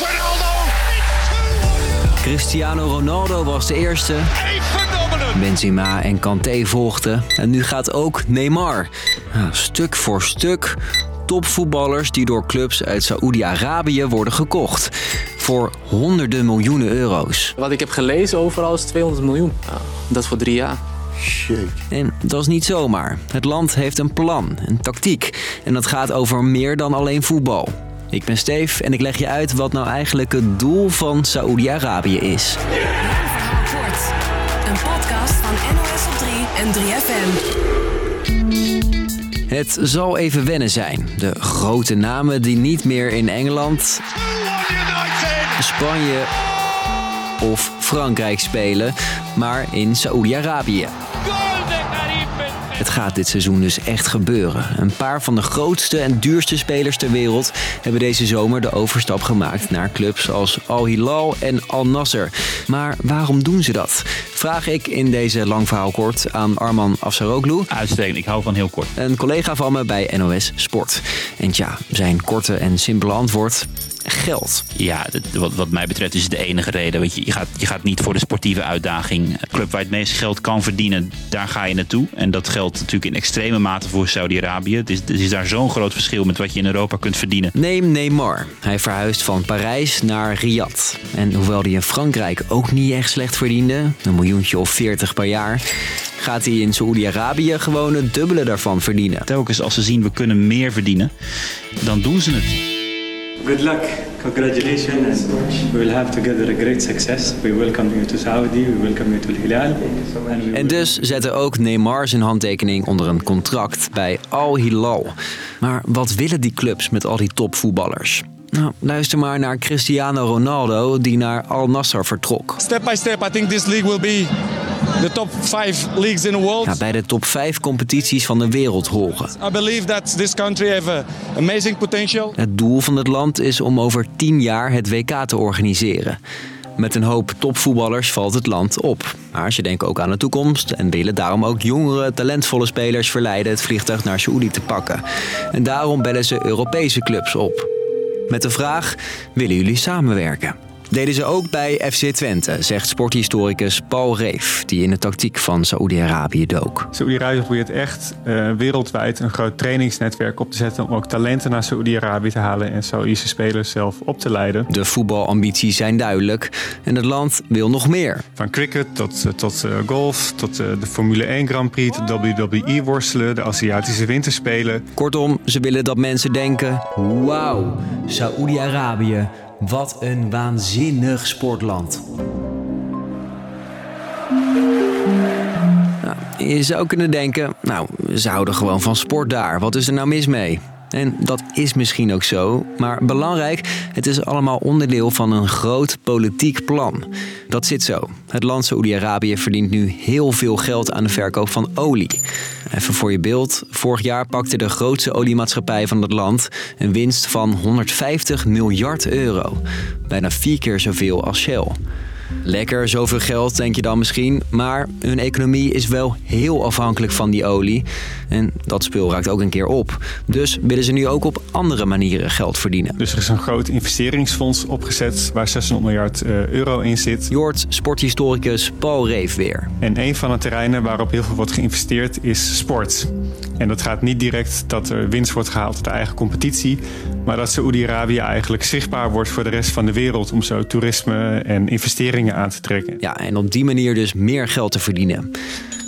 Ronaldo. Cristiano Ronaldo was de eerste. Benzema en Kanté volgden. En nu gaat ook Neymar. Nou, stuk voor stuk topvoetballers die door clubs uit Saoedi-Arabië worden gekocht. Voor honderden miljoenen euro's. Wat ik heb gelezen overal is 200 miljoen. Dat voor drie jaar. En dat is niet zomaar. Het land heeft een plan, een tactiek. En dat gaat over meer dan alleen voetbal. Ik ben Steef en ik leg je uit wat nou eigenlijk het doel van Saoedi-Arabië is. Kort. Een podcast van NOS op 3 en 3FM. Het zal even wennen zijn. De grote namen die niet meer in Engeland, 2-1 United. Spanje of Frankrijk spelen, maar in Saoedi-Arabië. Het gaat dit seizoen dus echt gebeuren. Een paar van de grootste en duurste spelers ter wereld hebben deze zomer de overstap gemaakt naar clubs als Al Hilal en Al Nasser. Maar waarom doen ze dat? Vraag ik in deze lang verhaal kort aan Arman Afsaroglu, Uitstekend, ik hou van heel kort. een collega van me bij NOS Sport. En tja, zijn korte en simpele antwoord: geld. Ja, wat, wat mij betreft is het de enige reden. Want je, je, gaat, je gaat niet voor de sportieve uitdaging. Een club waar je het meeste geld kan verdienen, daar ga je naartoe. En dat geldt natuurlijk in extreme mate voor Saudi-Arabië. Het is, het is daar zo'n groot verschil met wat je in Europa kunt verdienen. Neem Neymar. Hij verhuist van Parijs naar Riyadh. En hoewel hij in Frankrijk ook niet echt slecht verdiende, een miljoentje of 40 per jaar, gaat hij in Saoedi-Arabië gewoon het dubbele daarvan verdienen. Telkens als ze zien we kunnen meer verdienen, dan doen ze het. Good luck. Congratulations. And we will have together a great success. We welcome you to Saudi. We welcome you to Hilal. And we En dus zette ook Neymar zijn handtekening onder een contract bij Al Hilal. Maar wat willen die clubs met al die topvoetballers? Nou, luister maar naar Cristiano Ronaldo die naar Al Nassr vertrok. Step by step, I think this league will be the top five leagues in the world. Ja, bij de top 5 competities van de wereld horen. I believe that this country have a amazing potential. Het doel van het land is om over 10 jaar het WK te organiseren. Met een hoop topvoetballers valt het land op. Maar ze denken ook aan de toekomst en willen daarom ook jongere, talentvolle spelers verleiden het vliegtuig naar Saoedi te pakken. En daarom bellen ze Europese clubs op. Met de vraag: willen jullie samenwerken? Deden ze ook bij FC Twente, zegt sporthistoricus Paul Reef, die in de tactiek van Saoedi-Arabië dook. Saoedi-Arabië probeert echt eh, wereldwijd een groot trainingsnetwerk op te zetten om ook talenten naar Saoedi-Arabië te halen en Saoedische spelers zelf op te leiden. De voetbalambities zijn duidelijk en het land wil nog meer. Van cricket tot, eh, tot eh, golf, tot de Formule 1 Grand Prix, tot WWE worstelen, de Aziatische Winterspelen. Kortom, ze willen dat mensen denken: wauw, Saoedi-Arabië, wat een waanzinnig sportland. Je zou kunnen denken, nou, ze houden gewoon van sport daar. Wat is er nou mis mee? En dat is misschien ook zo, maar belangrijk, het is allemaal onderdeel van een groot politiek plan. Dat zit zo. Het land Saoedi-Arabië verdient nu heel veel geld aan de verkoop van olie. Even voor je beeld, vorig jaar pakte de grootste oliemaatschappij van het land een winst van 150 miljard euro. Bijna vier keer zoveel als Shell. Lekker, zoveel geld, denk je dan misschien. Maar hun economie is wel heel afhankelijk van die olie. En dat spul raakt ook een keer op. Dus willen ze nu ook op andere manieren geld verdienen. Dus er is een groot investeringsfonds opgezet waar 600 miljard eh, euro in zit. Jort, sporthistoricus Paul Reef weer. En een van de terreinen waarop heel veel wordt geïnvesteerd is sport. En dat gaat niet direct dat er winst wordt gehaald uit de eigen competitie, maar dat Saoedi-Arabië eigenlijk zichtbaar wordt voor de rest van de wereld om zo toerisme en investeringen aan te trekken. Ja, en op die manier dus meer geld te verdienen.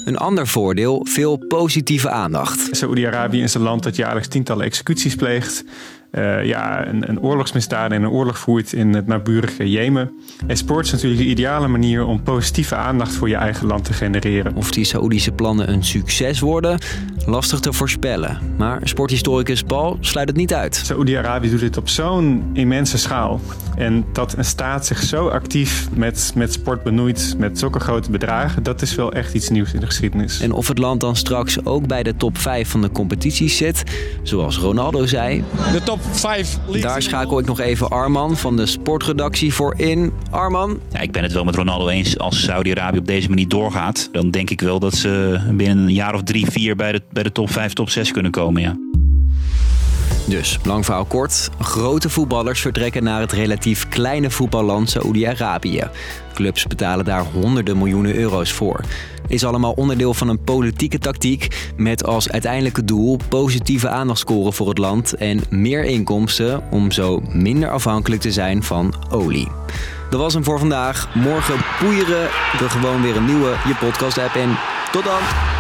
Een ander voordeel, veel positieve aandacht. Saoedi-Arabië is een land dat jaarlijks tientallen executies pleegt. Eh, ja, een, een oorlogsmisdaad en een oorlog voert in het naburige Jemen. En sport is natuurlijk de ideale manier om positieve aandacht voor je eigen land te genereren. Of die Saoedische plannen een succes worden, lastig te voorspellen. Maar sporthistoricus Paul sluit het niet uit. Saoedi-Arabië doet dit op zo'n immense schaal. En dat een staat zich zo actief met, met sport benoeit, met zulke grote bedragen, dat is wel echt iets nieuws in de geschiedenis. En of het land dan straks ook bij de top 5 van de competities zit, zoals Ronaldo zei. Top leagues. Daar schakel ik nog even Arman van de sportredactie voor in. Arman, Ja, ik ben het wel met Ronaldo eens. Als Saudi-Arabië op deze manier doorgaat, dan denk ik wel dat ze binnen een jaar of drie, vier bij de, bij de top 5, top 6 kunnen komen. Ja. Dus, lang verhaal kort, grote voetballers vertrekken naar het relatief kleine voetballand Saoedi-Arabië. Clubs betalen daar honderden miljoenen euro's voor. Is allemaal onderdeel van een politieke tactiek met als uiteindelijke doel positieve aandacht scoren voor het land en meer inkomsten om zo minder afhankelijk te zijn van olie. Dat was hem voor vandaag. Morgen poeieren we gewoon weer een nieuwe Je Podcast app en tot dan!